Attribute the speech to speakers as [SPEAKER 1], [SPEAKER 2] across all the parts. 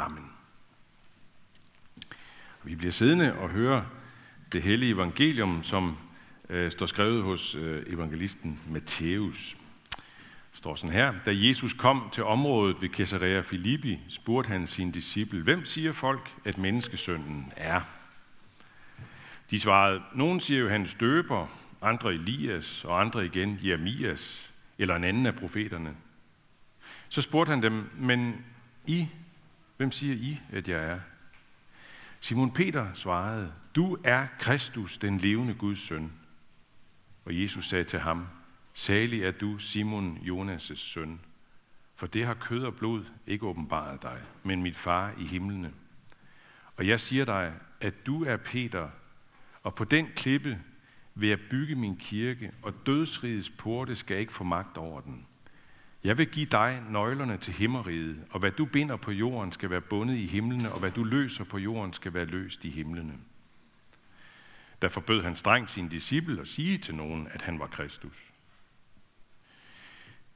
[SPEAKER 1] Amen. Vi bliver siddende og hører det hellige evangelium, som øh, står skrevet hos øh, evangelisten Matthæus. Det står sådan her. Da Jesus kom til området ved Caesarea Philippi, spurgte han sin disciple, hvem siger folk, at menneskesønnen er? De svarede, nogen siger Johannes døber, andre Elias, og andre igen Jeremias, eller en anden af profeterne. Så spurgte han dem, men I, hvem siger I, at jeg er? Simon Peter svarede, du er Kristus, den levende Guds søn. Og Jesus sagde til ham, salig er du, Simon Jonas' søn, for det har kød og blod ikke åbenbaret dig, men mit far i himlene. Og jeg siger dig, at du er Peter, og på den klippe vil jeg bygge min kirke, og dødsrigets porte skal ikke få magt over den. Jeg vil give dig nøglerne til himmeriget, og hvad du binder på jorden skal være bundet i himlene, og hvad du løser på jorden skal være løst i himlene. Der forbød han strengt sin disciple at sige til nogen, at han var Kristus.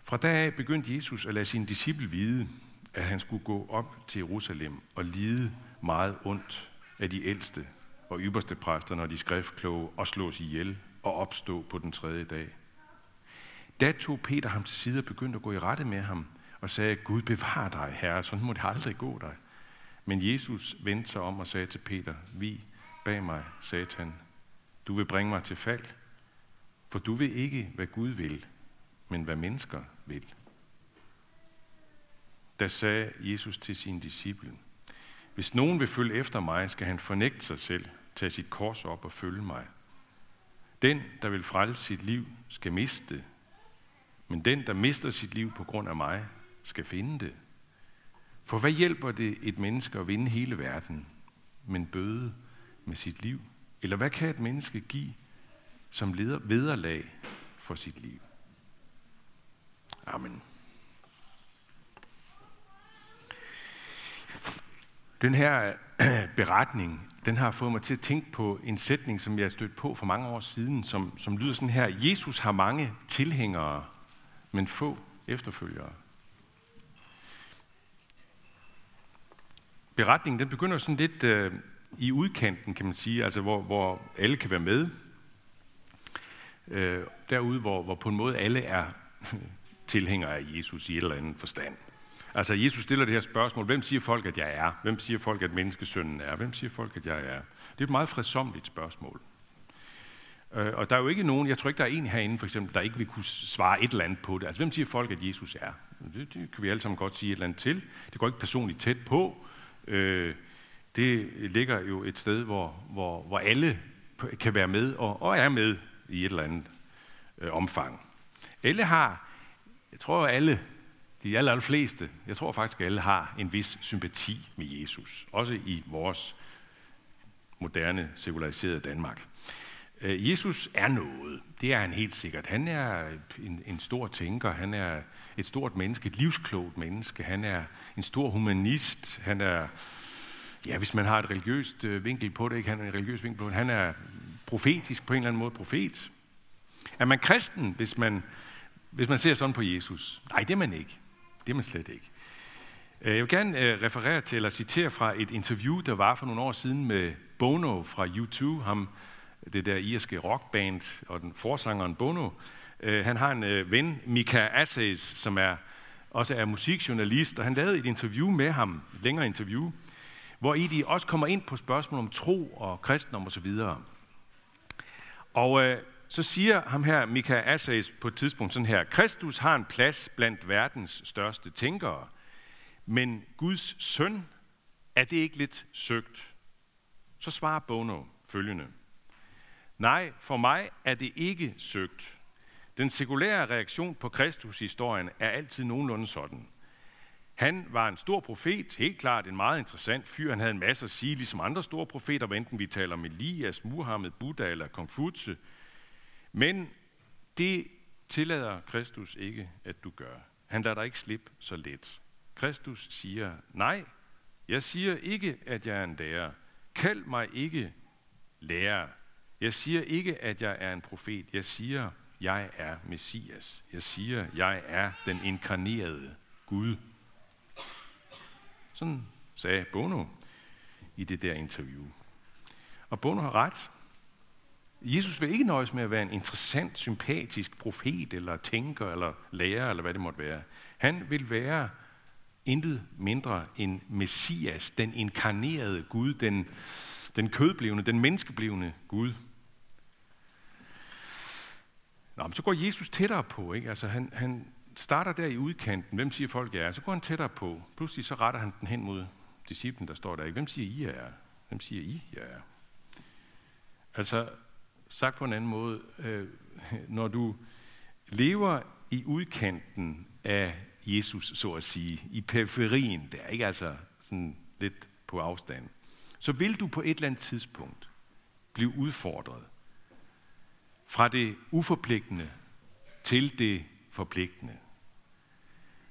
[SPEAKER 1] Fra da af begyndte Jesus at lade sin disciple vide, at han skulle gå op til Jerusalem og lide meget ondt af de ældste og ypperste præster, når de skriftkloge og slås ihjel og opstå på den tredje dag. Da tog Peter ham til side og begyndte at gå i rette med ham og sagde, Gud bevar dig, herre, sådan må det aldrig gå dig. Men Jesus vendte sig om og sagde til Peter, vi bag mig, satan, du vil bringe mig til fald, for du vil ikke, hvad Gud vil, men hvad mennesker vil. Da sagde Jesus til sin disciple, hvis nogen vil følge efter mig, skal han fornægte sig selv, tage sit kors op og følge mig. Den, der vil frelse sit liv, skal miste men den, der mister sit liv på grund af mig, skal finde det. For hvad hjælper det et menneske at vinde hele verden, men bøde med sit liv? Eller hvad kan et menneske give som leder vederlag for sit liv? Amen. Den her beretning, den har fået mig til at tænke på en sætning, som jeg stødt på for mange år siden, som, som lyder sådan her. Jesus har mange tilhængere, men få efterfølgere. Beretningen den begynder sådan lidt øh, i udkanten, kan man sige, altså hvor, hvor alle kan være med. Øh, derude, hvor, hvor på en måde alle er tilhængere af Jesus i et eller andet forstand. Altså Jesus stiller det her spørgsmål, hvem siger folk, at jeg er? Hvem siger folk, at menneskesønnen er? Hvem siger folk, at jeg er? Det er et meget fredsomligt spørgsmål. Øh, og der er jo ikke nogen, jeg tror ikke, der er en herinde for eksempel, der ikke vil kunne svare et eller andet på det. Altså, hvem siger folk, at Jesus er? Det, det kan vi alle sammen godt sige et eller andet til. Det går ikke personligt tæt på. Øh, det ligger jo et sted, hvor, hvor, hvor alle kan være med og, og er med i et eller andet øh, omfang. Alle har, jeg tror alle, de aller, aller fleste, jeg tror faktisk alle har en vis sympati med Jesus. Også i vores moderne, sekulariserede Danmark. Øh, Jesus er noget. Det er han helt sikkert. Han er en, en stor tænker. Han er et stort menneske, et livsklogt menneske. Han er en stor humanist. Han er, ja, hvis man har et religiøst øh, vinkel på det, ikke? Han er en religiøs vinkel på det. Han er profetisk på en eller anden måde profet. Er man kristen, hvis man, hvis man ser sådan på Jesus? Nej, det er man ikke. Det er man slet ikke. Øh, jeg vil gerne referere til, eller citere fra et interview, der var for nogle år siden med Bono fra U2, ham det der irske rockband, og den forsangeren Bono. Øh, han har en øh, ven, Mika Assays, som er, også er musikjournalist, og han lavede et interview med ham, et længere interview, hvor i de også kommer ind på spørgsmål om tro og kristendom osv. Og, og øh, så siger ham her, Mika Assays, på et tidspunkt sådan her, Kristus har en plads blandt verdens største tænkere, men Guds søn, er det ikke lidt søgt? Så svarer Bono følgende. Nej, for mig er det ikke søgt. Den sekulære reaktion på Kristus-historien er altid nogenlunde sådan. Han var en stor profet, helt klart en meget interessant fyr. Han havde en masse at sige, ligesom andre store profeter, enten vi taler om Elias, Muhammed, Buddha eller Konfutse. Men det tillader Kristus ikke, at du gør. Han lader dig ikke slippe så let. Kristus siger, nej, jeg siger ikke, at jeg er en lærer. Kald mig ikke lærer. Jeg siger ikke, at jeg er en profet. Jeg siger, jeg er Messias. Jeg siger, jeg er den inkarnerede Gud. Sådan sagde Bono i det der interview. Og Bono har ret. Jesus vil ikke nøjes med at være en interessant, sympatisk profet, eller tænker, eller lærer, eller hvad det måtte være. Han vil være intet mindre end Messias, den inkarnerede Gud, den, den kødblivende, den menneskeblivende Gud. Nå, men så går Jesus tættere på. Ikke? Altså, han, han starter der i udkanten. Hvem siger folk, er? Så går han tættere på. Pludselig så retter han den hen mod disciplen, der står der. Ikke? Hvem siger I er? Hvem siger I, jeg er? Altså, sagt på en anden måde, øh, når du lever i udkanten af Jesus, så at sige, i periferien, der ikke altså sådan lidt på afstand, så vil du på et eller andet tidspunkt blive udfordret fra det uforpligtende til det forpligtende.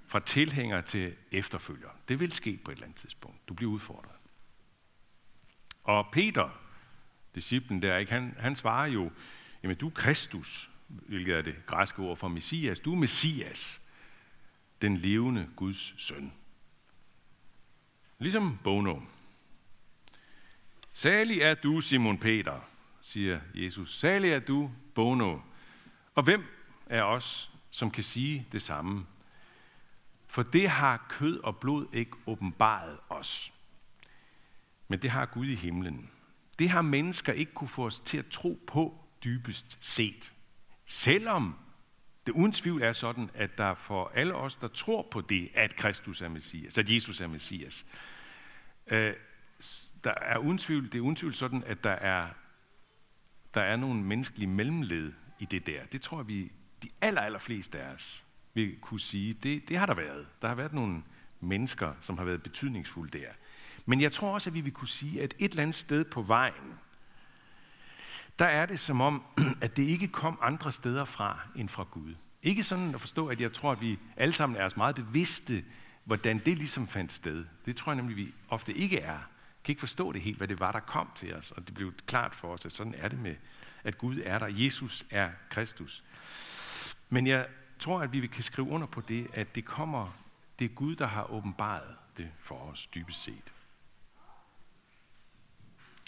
[SPEAKER 1] Fra tilhænger til efterfølger. Det vil ske på et eller andet tidspunkt. Du bliver udfordret. Og Peter, disciplen der, ikke, han, han svarer jo, jamen du er Kristus, hvilket er det græske ord for Messias. Du er Messias, den levende Guds søn. Ligesom Bono. Salig er du, Simon Peter, siger Jesus. Salig er du, Bono. Og hvem er os, som kan sige det samme? For det har kød og blod ikke åbenbaret os. Men det har Gud i himlen. Det har mennesker ikke kunne få os til at tro på dybest set. Selvom det uden tvivl er sådan, at der for alle os, der tror på det, at Kristus er Messias, at Jesus er Messias, øh, der er uden tvivl, det er uden tvivl sådan, at der er, der er nogle menneskelige mellemled i det der. Det tror jeg, vi, de aller, aller fleste af os vil kunne sige, det, det har der været. Der har været nogle mennesker, som har været betydningsfulde der. Men jeg tror også, at vi vil kunne sige, at et eller andet sted på vejen, der er det som om, at det ikke kom andre steder fra end fra Gud. Ikke sådan at forstå, at jeg tror, at vi alle sammen er os meget bevidste, hvordan det ligesom fandt sted. Det tror jeg nemlig, vi ofte ikke er. Kan ikke forstå det helt, hvad det var, der kom til os. Og det blev klart for os, at sådan er det med, at Gud er der. Jesus er Kristus. Men jeg tror, at vi kan skrive under på det, at det kommer, det er Gud, der har åbenbaret det for os dybest set.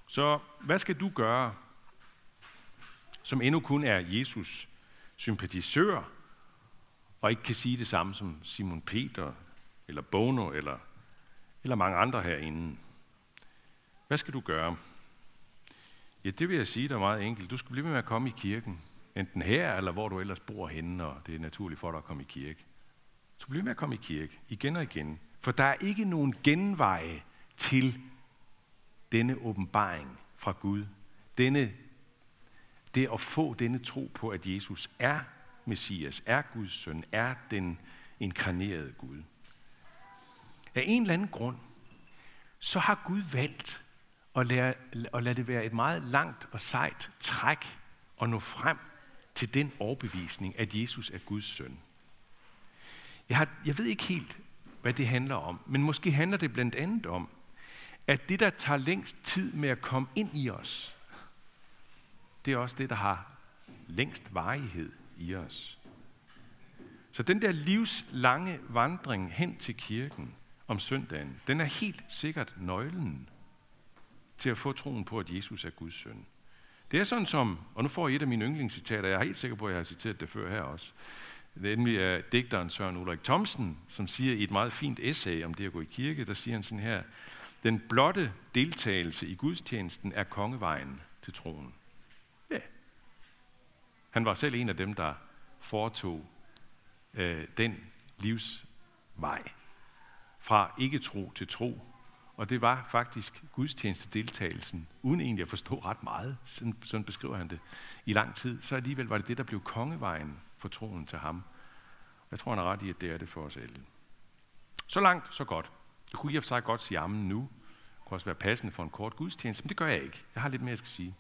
[SPEAKER 1] Så hvad skal du gøre, som endnu kun er Jesus sympatisør, og ikke kan sige det samme som Simon Peter, eller Bono, eller, eller mange andre herinde? Hvad skal du gøre? Ja, det vil jeg sige dig meget enkelt. Du skal blive med at komme i kirken. Enten her, eller hvor du ellers bor henne, og det er naturligt for dig at komme i kirke. Så bliv med at komme i kirke, igen og igen. For der er ikke nogen genveje til denne åbenbaring fra Gud. Denne, det at få denne tro på, at Jesus er Messias, er Guds søn, er den inkarnerede Gud. Af en eller anden grund, så har Gud valgt og lade, og lade det være et meget langt og sejt træk at nå frem til den overbevisning, at Jesus er Guds søn. Jeg, har, jeg ved ikke helt, hvad det handler om, men måske handler det blandt andet om, at det, der tager længst tid med at komme ind i os, det er også det, der har længst varighed i os. Så den der livslange vandring hen til kirken om søndagen, den er helt sikkert nøglen til at få troen på, at Jesus er Guds søn. Det er sådan som, og nu får I et af mine yndlingscitater, jeg er helt sikker på, at jeg har citeret det før her også. Det er nemlig af digteren Søren Ulrik Thomsen, som siger i et meget fint essay om det at gå i kirke, der siger han sådan her, den blotte deltagelse i gudstjenesten er kongevejen til troen. Ja. Han var selv en af dem, der foretog øh, den livsvej fra ikke-tro til tro, og det var faktisk gudstjenestedeltagelsen, uden egentlig at forstå ret meget, sådan, sådan beskriver han det, i lang tid, så alligevel var det det, der blev kongevejen for troen til ham. Jeg tror, han er ret i, at det er det for os alle. Så langt, så godt. Det kunne i og for sig godt sige ammen nu. Det kunne også være passende for en kort gudstjeneste, men det gør jeg ikke. Jeg har lidt mere, jeg skal sige.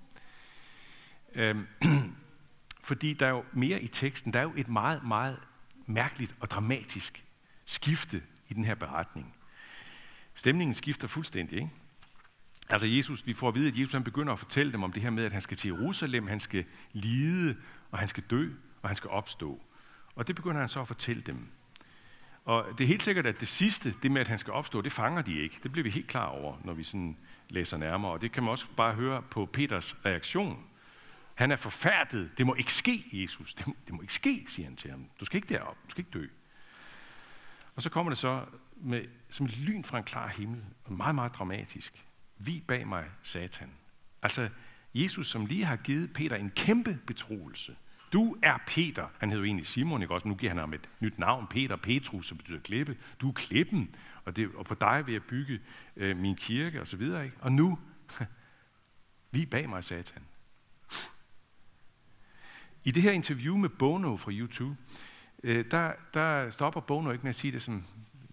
[SPEAKER 1] Øhm, fordi der er jo mere i teksten. Der er jo et meget, meget mærkeligt og dramatisk skifte i den her beretning. Stemningen skifter fuldstændig, ikke? Altså Jesus, vi får at vide, at Jesus han begynder at fortælle dem om det her med, at han skal til Jerusalem, han skal lide, og han skal dø, og han skal opstå. Og det begynder han så at fortælle dem. Og det er helt sikkert, at det sidste, det med, at han skal opstå, det fanger de ikke. Det bliver vi helt klar over, når vi sådan læser nærmere. Og det kan man også bare høre på Peters reaktion. Han er forfærdet. Det må ikke ske, Jesus. Det må, det må ikke ske, siger han til ham. Du skal ikke derop. Du skal ikke dø. Og så kommer det så med, som et lyn fra en klar himmel. og Meget, meget dramatisk. Vi bag mig, satan. Altså, Jesus, som lige har givet Peter en kæmpe betroelse. Du er Peter. Han hedder jo egentlig Simon, ikke også? Nu giver han ham et nyt navn. Peter, Petrus, som betyder klippe. Du er klippen, og, det, og på dig vil jeg bygge øh, min kirke, og så videre. Ikke? Og nu, vi bag mig, satan. I det her interview med Bono fra YouTube, øh, der, der stopper Bono ikke med at sige det, som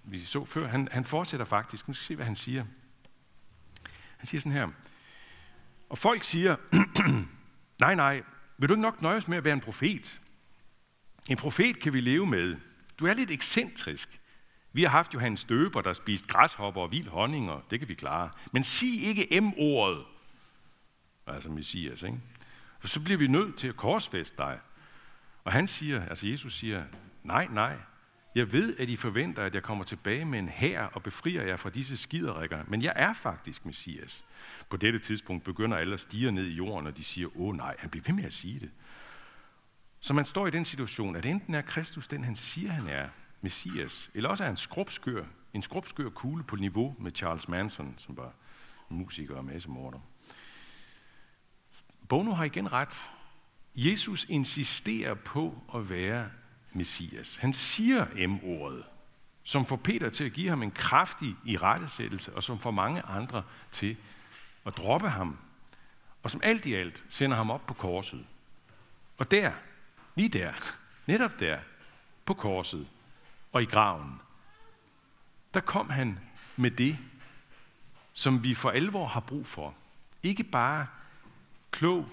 [SPEAKER 1] vi så før. Han, han fortsætter faktisk. Nu skal vi se, hvad han siger. Han siger sådan her. Og folk siger, nej, nej, vil du ikke nok nøjes med at være en profet? En profet kan vi leve med. Du er lidt ekscentrisk. Vi har haft Johannes Støber, der spist græshopper og vild honning, og det kan vi klare. Men sig ikke M-ordet. Altså Messias, ikke? For så bliver vi nødt til at korsfeste dig. Og han siger, altså Jesus siger, nej, nej, jeg ved, at I forventer, at jeg kommer tilbage med en hær og befrier jer fra disse skiderikker, men jeg er faktisk Messias. På dette tidspunkt begynder alle at stige ned i jorden, og de siger, åh nej, han bliver ved med at sige det. Så man står i den situation, at enten er Kristus den, han siger, han er, Messias, eller også er han skrubskør, en skrubskør kugle på niveau med Charles Manson, som var musiker og massemorder. Bono har igen ret. Jesus insisterer på at være Messias. Han siger M-ordet, som får Peter til at give ham en kraftig irettesættelse, og som får mange andre til at droppe ham, og som alt i alt sender ham op på korset. Og der, lige der, netop der, på korset og i graven, der kom han med det, som vi for alvor har brug for. Ikke bare klog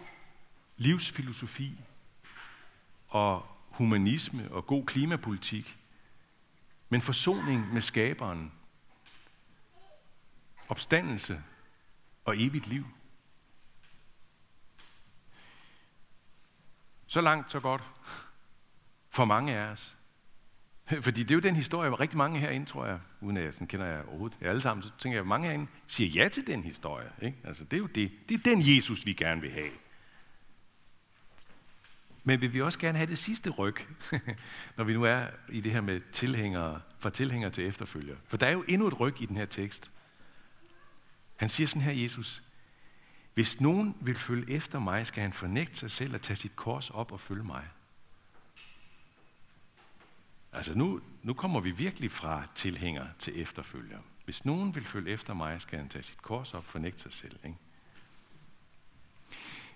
[SPEAKER 1] livsfilosofi og humanisme og god klimapolitik, men forsoning med skaberen, opstandelse og evigt liv. Så langt, så godt. For mange af os. Fordi det er jo den historie, hvor rigtig mange herinde, tror jeg, uden at jeg sådan kender jeg overhovedet, jeg alle sammen, så tænker jeg, at mange herinde siger ja til den historie. Ikke? Altså, det er jo det. Det er den Jesus, vi gerne vil have. Men vil vi også gerne have det sidste ryg, når vi nu er i det her med tilhængere, fra tilhængere til efterfølger. For der er jo endnu et ryg i den her tekst. Han siger sådan her, Jesus, hvis nogen vil følge efter mig, skal han fornægte sig selv og tage sit kors op og følge mig. Altså nu, nu kommer vi virkelig fra tilhænger til efterfølger. Hvis nogen vil følge efter mig, skal han tage sit kors op og fornægte sig selv. Ikke?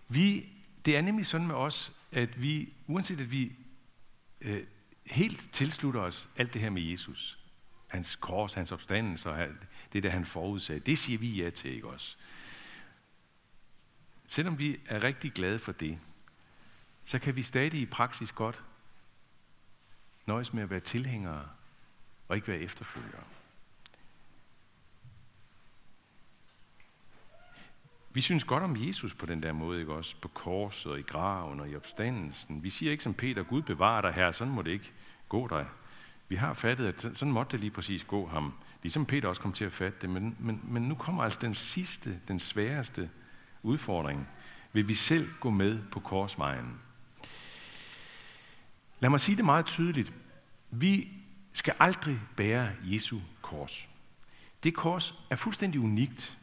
[SPEAKER 1] Vi, det er nemlig sådan med os, at vi, uanset at vi øh, helt tilslutter os alt det her med Jesus, hans kors, hans opstandelse og det, der han forudsagde, det siger vi ja til, ikke også? Selvom vi er rigtig glade for det, så kan vi stadig i praksis godt nøjes med at være tilhængere og ikke være efterfølgere. Vi synes godt om Jesus på den der måde, ikke også? På korset og i graven og i opstandelsen. Vi siger ikke som Peter, Gud bevarer dig her, sådan må det ikke gå dig. Vi har fattet, at sådan måtte det lige præcis gå ham. Ligesom Peter også kom til at fatte det. Men, men, men nu kommer altså den sidste, den sværeste udfordring. Vil vi selv gå med på korsvejen? Lad mig sige det meget tydeligt. Vi skal aldrig bære Jesu kors. Det kors er fuldstændig unikt.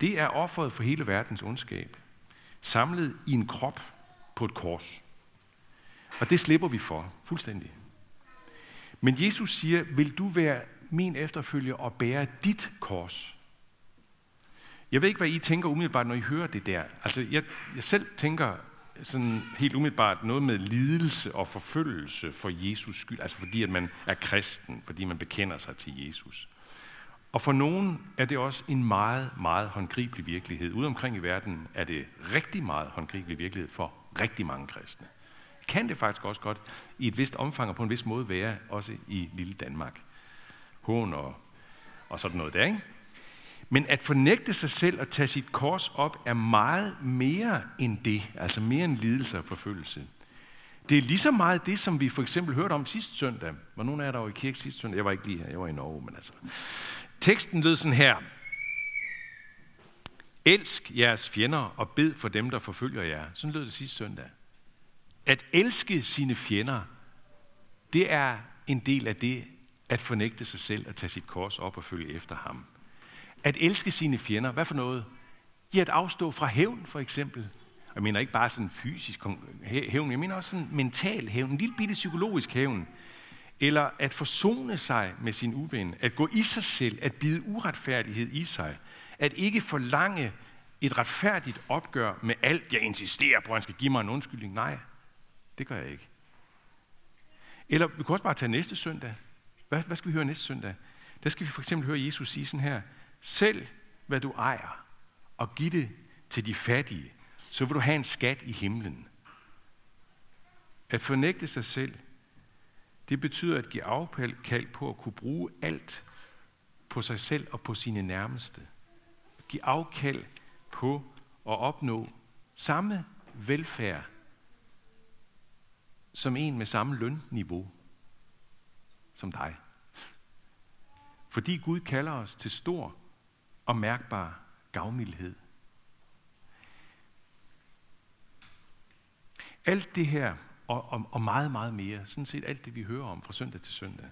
[SPEAKER 1] Det er offeret for hele verdens ondskab, samlet i en krop på et kors. Og det slipper vi for fuldstændig. Men Jesus siger, vil du være min efterfølger og bære dit kors? Jeg ved ikke, hvad I tænker umiddelbart, når I hører det der. Altså, jeg, jeg selv tænker sådan helt umiddelbart noget med lidelse og forfølgelse for Jesus skyld. Altså fordi, at man er kristen, fordi man bekender sig til Jesus. Og for nogen er det også en meget, meget håndgribelig virkelighed. Ude omkring i verden er det rigtig meget håndgribelig virkelighed for rigtig mange kristne. Kan det faktisk også godt i et vist omfang og på en vis måde være også i lille Danmark. Hån og, og sådan noget der, ikke? Men at fornægte sig selv og tage sit kors op er meget mere end det, altså mere end lidelse og forfølgelse. Det er lige så meget det, som vi for eksempel hørte om sidste søndag. Var nogen af jer, der var i kirke sidste søndag? Jeg var ikke lige her, jeg var i Norge, men altså. Teksten lød sådan her. Elsk jeres fjender og bed for dem, der forfølger jer. Sådan lød det sidste søndag. At elske sine fjender, det er en del af det at fornægte sig selv og tage sit kors op og følge efter ham. At elske sine fjender, hvad for noget? I at afstå fra hævn, for eksempel. Jeg mener ikke bare sådan fysisk hævn, jeg mener også sådan mental hævn, en lille bitte psykologisk hævn. Eller at forsone sig med sin uven, at gå i sig selv, at bide uretfærdighed i sig, at ikke forlange et retfærdigt opgør med alt, jeg insisterer på, at han skal give mig en undskyldning. Nej, det gør jeg ikke. Eller vi kan også bare tage næste søndag. Hvad, hvad skal vi høre næste søndag? Der skal vi for eksempel høre Jesus sige sådan her. Selv hvad du ejer, og giv det til de fattige, så vil du have en skat i himlen. At fornægte sig selv, det betyder at give afkald på at kunne bruge alt på sig selv og på sine nærmeste. At give afkald på at opnå samme velfærd som en med samme lønniveau som dig. Fordi Gud kalder os til stor og mærkbar gavmildhed. Alt det her, og, og, og meget, meget mere, sådan set alt det, vi hører om fra søndag til søndag,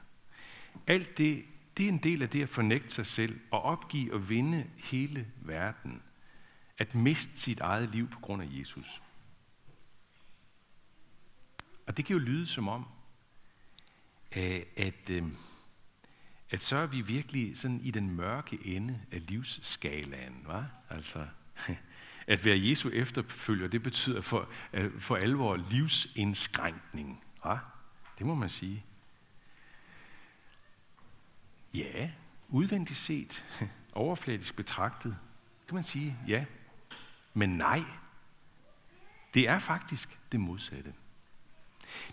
[SPEAKER 1] alt det, det er en del af det at fornægte sig selv og opgive og vinde hele verden. At miste sit eget liv på grund af Jesus. Og det kan jo lyde som om, øh, at, at, at så er vi virkelig sådan i den mørke ende af livsskalaen. Va? Altså, at være Jesu efterfølger, det betyder for, øh, for alvor livsindskrænkning. Ja, Det må man sige. Ja, udvendigt set, overfladisk betragtet, kan man sige ja. Men nej, det er faktisk det modsatte.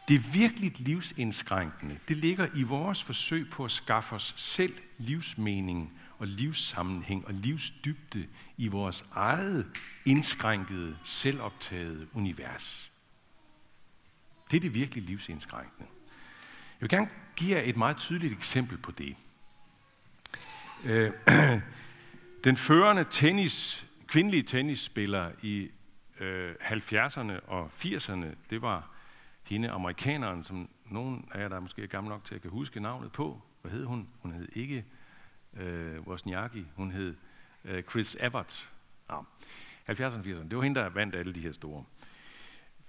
[SPEAKER 1] Det virkelig livsindskrænkende, det ligger i vores forsøg på at skaffe os selv livsmening og livssammenhæng og livsdybde i vores eget indskrænkede, selvoptagede univers. Det er det virkelig livsindskrænkende. Jeg vil gerne give jer et meget tydeligt eksempel på det. Øh, den førende tennis, kvindelige tennisspiller i øh, 70'erne og 80'erne, det var hende amerikaneren, som nogen af jer, der måske er gammel nok til at kan huske navnet på. Hvad hed hun? Hun hed ikke øh, Wozniacki, hun hed øh, Chris Evert. Ja. 70'erne 80'erne. Det var hende, der vandt alle de her store.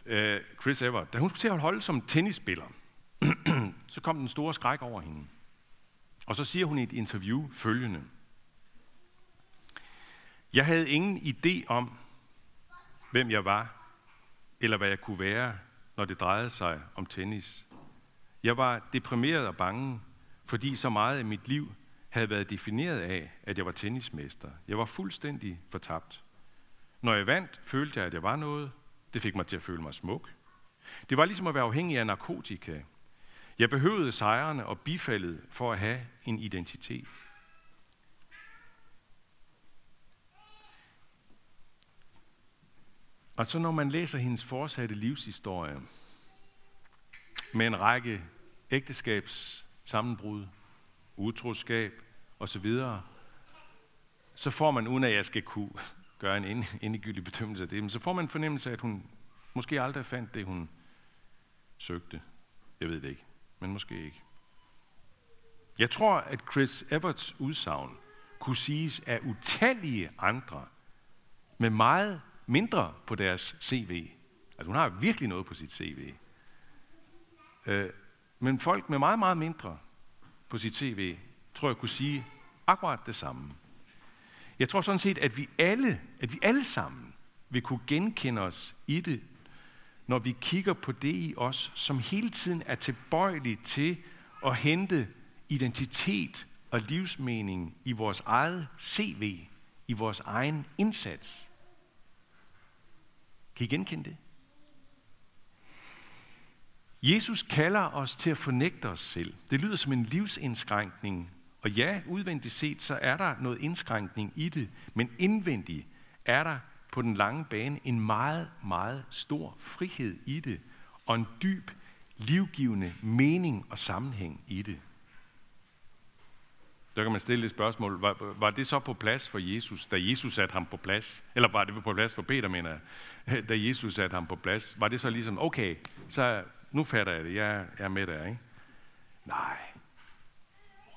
[SPEAKER 1] Øh, Chris Evert. Da hun skulle til at holde som tennisspiller, så kom den store skræk over hende. Og så siger hun i et interview følgende. Jeg havde ingen idé om, hvem jeg var, eller hvad jeg kunne være, når det drejede sig om tennis. Jeg var deprimeret og bange, fordi så meget af mit liv havde været defineret af, at jeg var tennismester. Jeg var fuldstændig fortabt. Når jeg vandt, følte jeg, at jeg var noget. Det fik mig til at føle mig smuk. Det var ligesom at være afhængig af narkotika. Jeg behøvede sejrene og bifaldet for at have en identitet. Og så når man læser hendes fortsatte livshistorie, med en række ægteskabssammenbrud, utroskab og så får man, uden at jeg skal kunne gøre en endegyldig bedømmelse af det, men så får man en fornemmelse af, at hun måske aldrig fandt det, hun søgte. Jeg ved det ikke, men måske ikke. Jeg tror, at Chris Everts udsagn kunne siges af utallige andre med meget mindre på deres CV. Altså hun har virkelig noget på sit CV. Øh, men folk med meget, meget mindre på sit CV, tror jeg kunne sige akkurat det samme. Jeg tror sådan set, at vi alle, at vi alle sammen vil kunne genkende os i det, når vi kigger på det i os, som hele tiden er tilbøjelige til at hente identitet og livsmening i vores eget CV, i vores egen indsats. Kan I genkende det? Jesus kalder os til at fornægte os selv. Det lyder som en livsindskrænkning. Og ja, udvendigt set, så er der noget indskrænkning i det, men indvendigt er der på den lange bane en meget, meget stor frihed i det, og en dyb, livgivende mening og sammenhæng i det. Der kan man stille et spørgsmål. Var, var det så på plads for Jesus, da Jesus satte ham på plads? Eller var det på plads for Peter, mener jeg, da Jesus satte ham på plads? Var det så ligesom, okay, så nu fatter jeg det, jeg er med der, ikke? Nej.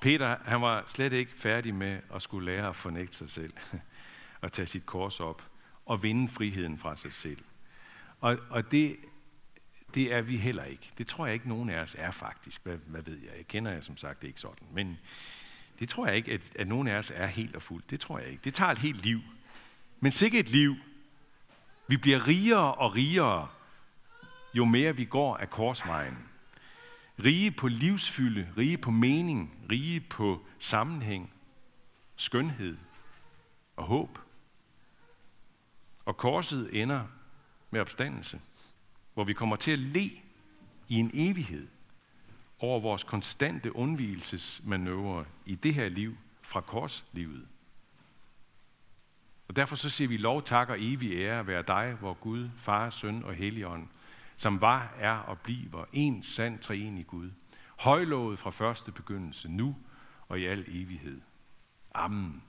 [SPEAKER 1] Peter, han var slet ikke færdig med at skulle lære at fornægte sig selv, og tage sit kors op, og vinde friheden fra sig selv. Og, og det, det er vi heller ikke. Det tror jeg ikke, nogen af os er faktisk. Hvad, hvad ved jeg? Jeg kender jeg som sagt ikke sådan. Men det tror jeg ikke, at, at nogen af os er helt og fuldt. Det tror jeg ikke. Det tager et helt liv. Men sikkert et liv. Vi bliver rigere og rigere, jo mere vi går af korsvejen. Rige på livsfylde, rige på mening, rige på sammenhæng, skønhed og håb. Og korset ender med opstandelse, hvor vi kommer til at le i en evighed over vores konstante undvielsesmanøvre i det her liv fra korslivet. Og derfor så siger vi lov, tak og evig ære være dig, hvor Gud, Far, Søn og Helligånd, som var, er og bliver en sand i Gud. Højlovet fra første begyndelse, nu og i al evighed. Amen.